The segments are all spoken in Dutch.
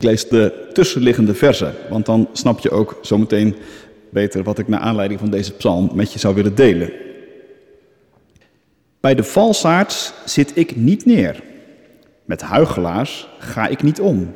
Ik lees de tussenliggende versen, want dan snap je ook zometeen beter wat ik naar aanleiding van deze psalm met je zou willen delen. Bij de valsaards zit ik niet neer. Met huigelaars ga ik niet om.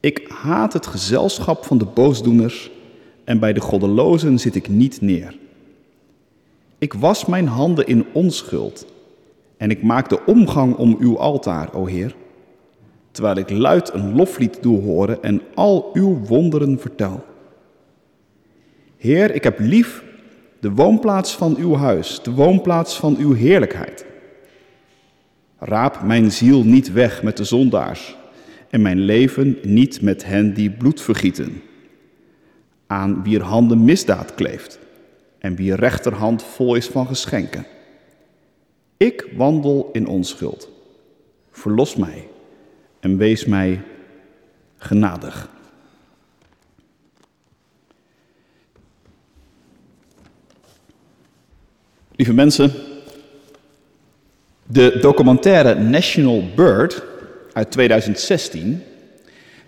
Ik haat het gezelschap van de boosdoeners en bij de goddelozen zit ik niet neer. Ik was mijn handen in onschuld en ik maak de omgang om uw altaar, o Heer, terwijl ik luid een loflied doe horen en al uw wonderen vertel. Heer, ik heb lief de woonplaats van uw huis, de woonplaats van uw heerlijkheid. Raap mijn ziel niet weg met de zondaars en mijn leven niet met hen die bloed vergieten, aan wier handen misdaad kleeft en wie rechterhand vol is van geschenken. Ik wandel in onschuld. Verlos mij en wees mij genadig. Lieve mensen, de documentaire National Bird uit 2016,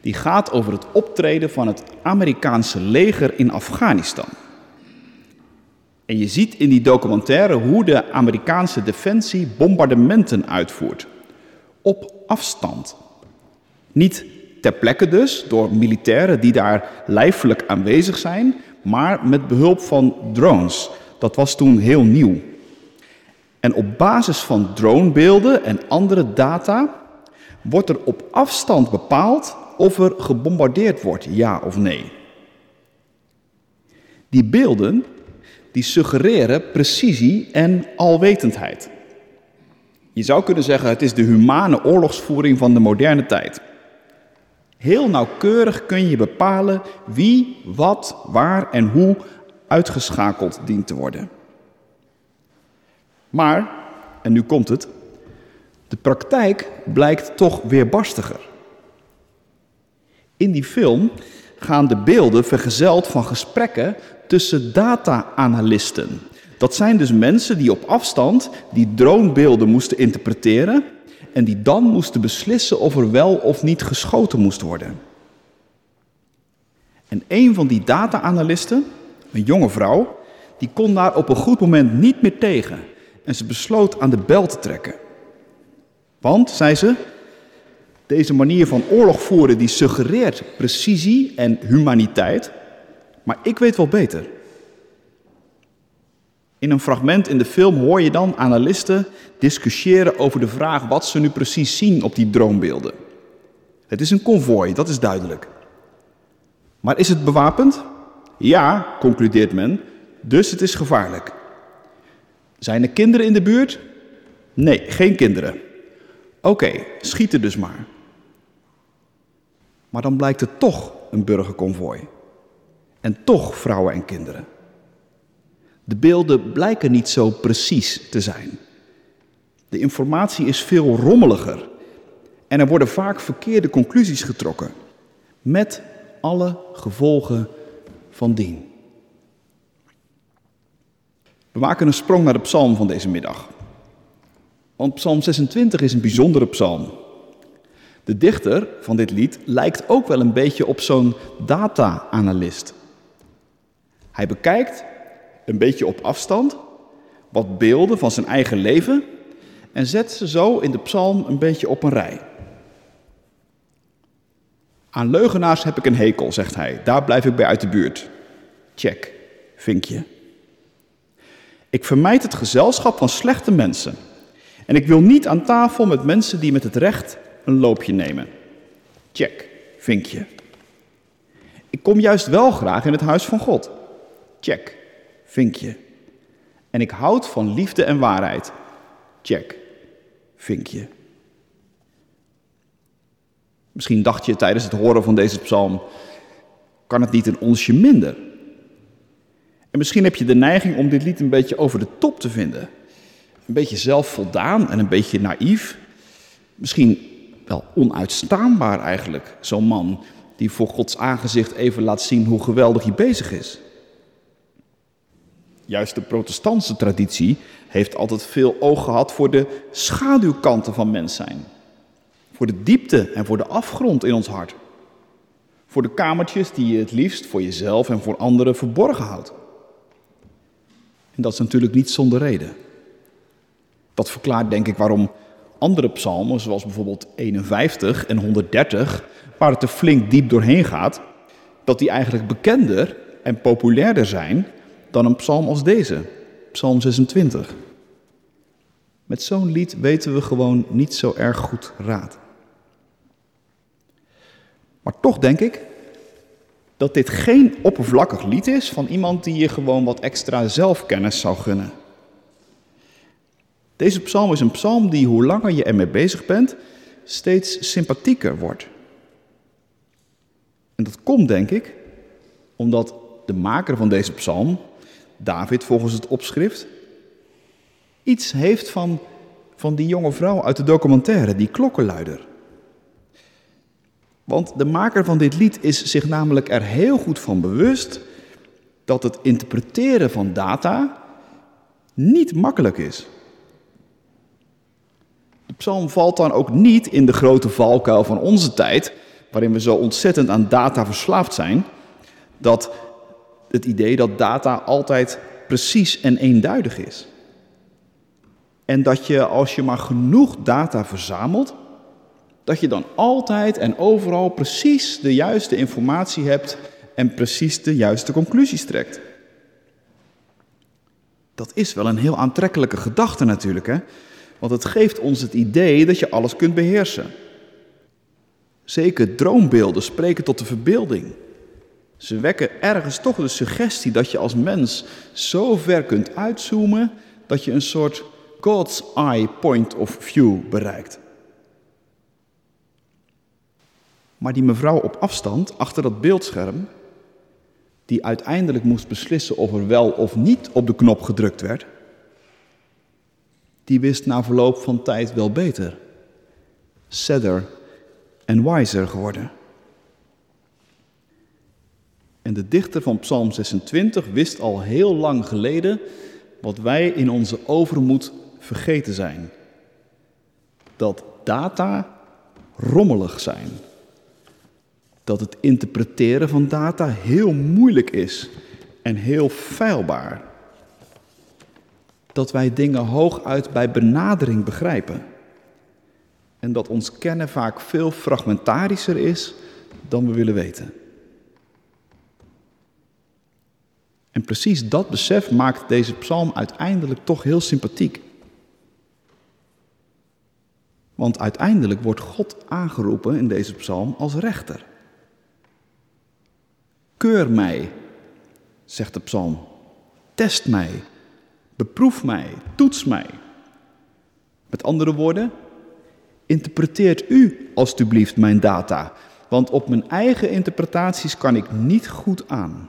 die gaat over het optreden van het Amerikaanse leger in Afghanistan. En je ziet in die documentaire hoe de Amerikaanse defensie bombardementen uitvoert. Op afstand. Niet ter plekke dus, door militairen die daar lijfelijk aanwezig zijn, maar met behulp van drones. Dat was toen heel nieuw. En op basis van dronebeelden en andere data wordt er op afstand bepaald of er gebombardeerd wordt, ja of nee. Die beelden die suggereren precisie en alwetendheid. Je zou kunnen zeggen het is de humane oorlogsvoering van de moderne tijd. Heel nauwkeurig kun je bepalen wie, wat, waar en hoe uitgeschakeld dient te worden. Maar, en nu komt het, de praktijk blijkt toch weerbarstiger. In die film gaan de beelden vergezeld van gesprekken tussen data-analisten. Dat zijn dus mensen die op afstand die dronebeelden moesten interpreteren en die dan moesten beslissen of er wel of niet geschoten moest worden. En een van die data-analisten, een jonge vrouw, die kon daar op een goed moment niet meer tegen en ze besloot aan de bel te trekken. Want, zei ze, deze manier van oorlog voeren die suggereert precisie en humaniteit, maar ik weet wel beter. In een fragment in de film hoor je dan analisten discussiëren over de vraag wat ze nu precies zien op die droombeelden. Het is een konvooi, dat is duidelijk. Maar is het bewapend? Ja, concludeert men, dus het is gevaarlijk. Zijn er kinderen in de buurt? Nee, geen kinderen. Oké, schieten dus maar. Maar dan blijkt het toch een burgerconvooi. En toch vrouwen en kinderen. De beelden blijken niet zo precies te zijn. De informatie is veel rommeliger. En er worden vaak verkeerde conclusies getrokken. Met alle gevolgen van dien. We maken een sprong naar de psalm van deze middag. Want psalm 26 is een bijzondere psalm. De dichter van dit lied lijkt ook wel een beetje op zo'n data-analyst. Hij bekijkt een beetje op afstand wat beelden van zijn eigen leven en zet ze zo in de psalm een beetje op een rij. Aan leugenaars heb ik een hekel, zegt hij. Daar blijf ik bij uit de buurt. Check, vinkje. Ik vermijd het gezelschap van slechte mensen. En ik wil niet aan tafel met mensen die met het recht een loopje nemen. Check, vinkje. Ik kom juist wel graag in het huis van God. Check, vinkje. En ik houd van liefde en waarheid. Check, vinkje. Misschien dacht je tijdens het horen van deze psalm, kan het niet een onsje minder? En misschien heb je de neiging om dit lied een beetje over de top te vinden. Een beetje zelfvoldaan en een beetje naïef. Misschien wel onuitstaanbaar eigenlijk, zo'n man die voor Gods aangezicht even laat zien hoe geweldig hij bezig is. Juist de protestantse traditie heeft altijd veel oog gehad voor de schaduwkanten van mens zijn. Voor de diepte en voor de afgrond in ons hart. Voor de kamertjes die je het liefst voor jezelf en voor anderen verborgen houdt. En dat is natuurlijk niet zonder reden. Dat verklaart denk ik waarom andere psalmen, zoals bijvoorbeeld 51 en 130, waar het er flink diep doorheen gaat, dat die eigenlijk bekender en populairder zijn dan een psalm als deze, Psalm 26. Met zo'n lied weten we gewoon niet zo erg goed raad. Maar toch denk ik dat dit geen oppervlakkig lied is van iemand die je gewoon wat extra zelfkennis zou gunnen. Deze psalm is een psalm die, hoe langer je ermee bezig bent, steeds sympathieker wordt. En dat komt, denk ik, omdat de maker van deze psalm, David volgens het opschrift, iets heeft van, van die jonge vrouw uit de documentaire, die klokkenluider. Want de maker van dit lied is zich namelijk er heel goed van bewust dat het interpreteren van data niet makkelijk is. De psalm valt dan ook niet in de grote valkuil van onze tijd, waarin we zo ontzettend aan data verslaafd zijn, dat het idee dat data altijd precies en eenduidig is. En dat je als je maar genoeg data verzamelt, dat je dan altijd en overal precies de juiste informatie hebt en precies de juiste conclusies trekt. Dat is wel een heel aantrekkelijke gedachte natuurlijk, hè? want het geeft ons het idee dat je alles kunt beheersen. Zeker droombeelden spreken tot de verbeelding. Ze wekken ergens toch de suggestie dat je als mens zo ver kunt uitzoomen dat je een soort God's eye point of view bereikt. Maar die mevrouw op afstand, achter dat beeldscherm, die uiteindelijk moest beslissen of er wel of niet op de knop gedrukt werd, die wist na verloop van tijd wel beter. Sadder en wiser geworden. En de dichter van Psalm 26 wist al heel lang geleden wat wij in onze overmoed vergeten zijn. Dat data rommelig zijn dat het interpreteren van data heel moeilijk is en heel feilbaar. Dat wij dingen hooguit bij benadering begrijpen. En dat ons kennen vaak veel fragmentarischer is dan we willen weten. En precies dat besef maakt deze psalm uiteindelijk toch heel sympathiek. Want uiteindelijk wordt God aangeroepen in deze psalm als rechter. Keur mij, zegt de psalm. Test mij, beproef mij, toets mij. Met andere woorden, interpreteert u alstublieft mijn data, want op mijn eigen interpretaties kan ik niet goed aan.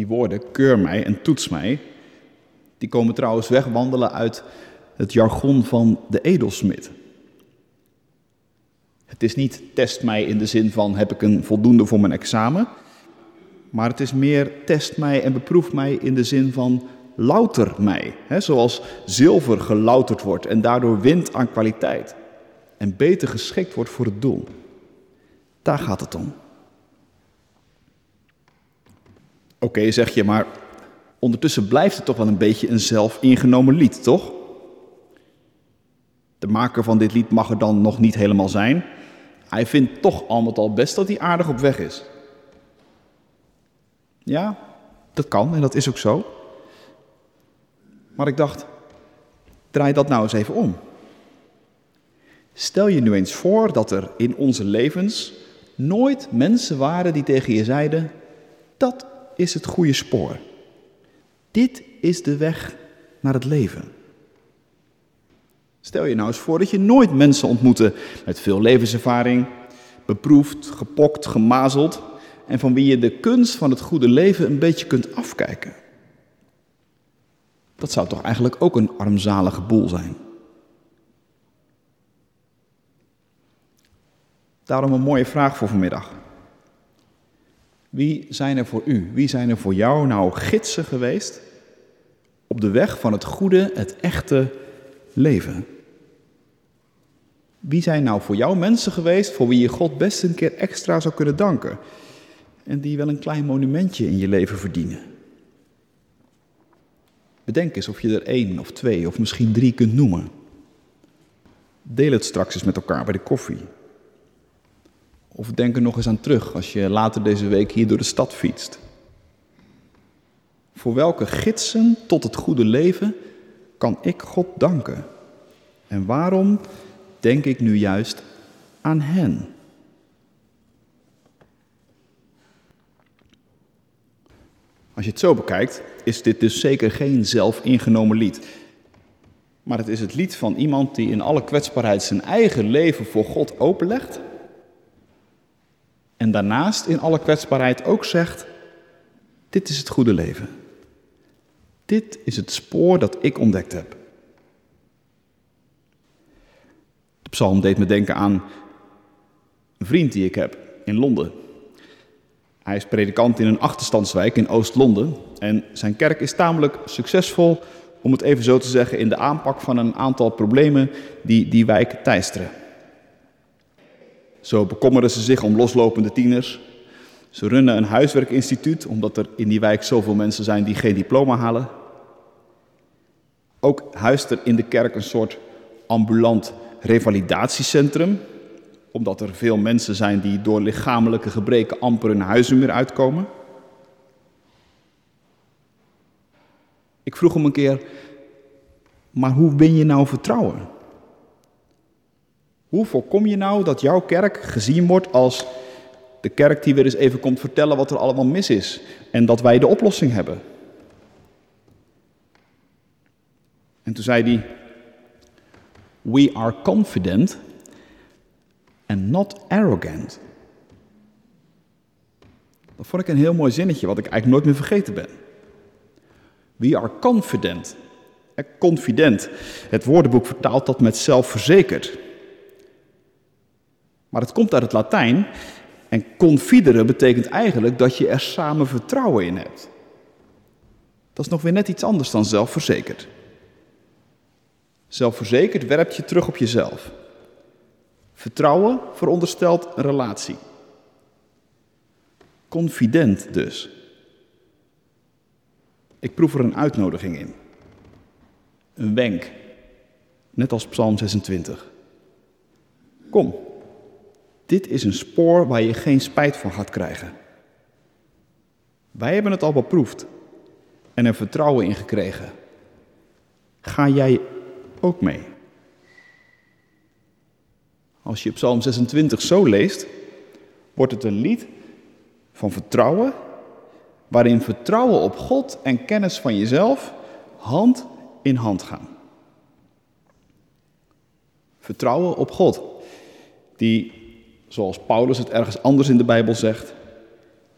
Die woorden, keur mij en toets mij, die komen trouwens wegwandelen uit het jargon van de edelsmid. Het is niet test mij in de zin van heb ik een voldoende voor mijn examen, maar het is meer test mij en beproef mij in de zin van louter mij. Zoals zilver gelouterd wordt en daardoor wint aan kwaliteit en beter geschikt wordt voor het doel. Daar gaat het om. Oké, zeg je, maar ondertussen blijft het toch wel een beetje een zelf ingenomen lied, toch? De maker van dit lied mag er dan nog niet helemaal zijn, hij vindt toch al met al best dat hij aardig op weg is. Ja, dat kan en dat is ook zo. Maar ik dacht, draai dat nou eens even om. Stel je nu eens voor dat er in onze levens nooit mensen waren die tegen je zeiden: dat is het goede spoor. Dit is de weg naar het leven. Stel je nou eens voor dat je nooit mensen ontmoette met veel levenservaring, beproefd, gepokt, gemazeld en van wie je de kunst van het goede leven een beetje kunt afkijken. Dat zou toch eigenlijk ook een armzalige boel zijn. Daarom een mooie vraag voor vanmiddag. Wie zijn er voor u, wie zijn er voor jou nou gidsen geweest op de weg van het goede, het echte leven? Wie zijn nou voor jou mensen geweest voor wie je God best een keer extra zou kunnen danken? En die wel een klein monumentje in je leven verdienen? Bedenk eens of je er één of twee of misschien drie kunt noemen. Deel het straks eens met elkaar bij de koffie. Of denk er nog eens aan terug als je later deze week hier door de stad fietst. Voor welke gidsen tot het goede leven kan ik God danken? En waarom denk ik nu juist aan hen? Als je het zo bekijkt, is dit dus zeker geen zelfingenomen lied. Maar het is het lied van iemand die in alle kwetsbaarheid zijn eigen leven voor God openlegt. En daarnaast in alle kwetsbaarheid ook zegt: Dit is het goede leven. Dit is het spoor dat ik ontdekt heb. De psalm deed me denken aan een vriend die ik heb in Londen. Hij is predikant in een achterstandswijk in Oost-Londen en zijn kerk is tamelijk succesvol, om het even zo te zeggen, in de aanpak van een aantal problemen die die wijk teisteren. Zo bekommeren ze zich om loslopende tieners. Ze runnen een huiswerkinstituut, omdat er in die wijk zoveel mensen zijn die geen diploma halen. Ook huist er in de kerk een soort ambulant revalidatiecentrum, omdat er veel mensen zijn die door lichamelijke gebreken amper hun huizen meer uitkomen. Ik vroeg hem een keer, maar hoe win je nou vertrouwen? Hoe voorkom je nou dat jouw kerk gezien wordt als de kerk die weer eens even komt vertellen wat er allemaal mis is en dat wij de oplossing hebben? En toen zei hij: We are confident and not arrogant. Dat vond ik een heel mooi zinnetje, wat ik eigenlijk nooit meer vergeten ben. We are confident. Confident. Het woordenboek vertaalt dat met zelfverzekerd. Maar het komt uit het Latijn en confidere betekent eigenlijk dat je er samen vertrouwen in hebt. Dat is nog weer net iets anders dan zelfverzekerd. Zelfverzekerd werpt je terug op jezelf. Vertrouwen veronderstelt een relatie. Confident dus. Ik proef er een uitnodiging in. Een wenk. Net als Psalm 26. Kom, dit is een spoor waar je geen spijt van gaat krijgen. Wij hebben het al beproefd en er vertrouwen in gekregen. Ga jij ook mee? Als je Psalm 26 zo leest, wordt het een lied van vertrouwen, waarin vertrouwen op God en kennis van jezelf hand in hand gaan. Vertrouwen op God, die zoals Paulus het ergens anders in de Bijbel zegt,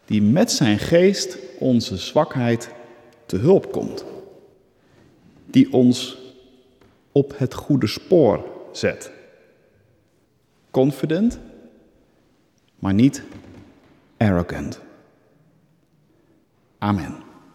die met zijn geest onze zwakheid te hulp komt. Die ons op het goede spoor zet. Confident, maar niet arrogant. Amen.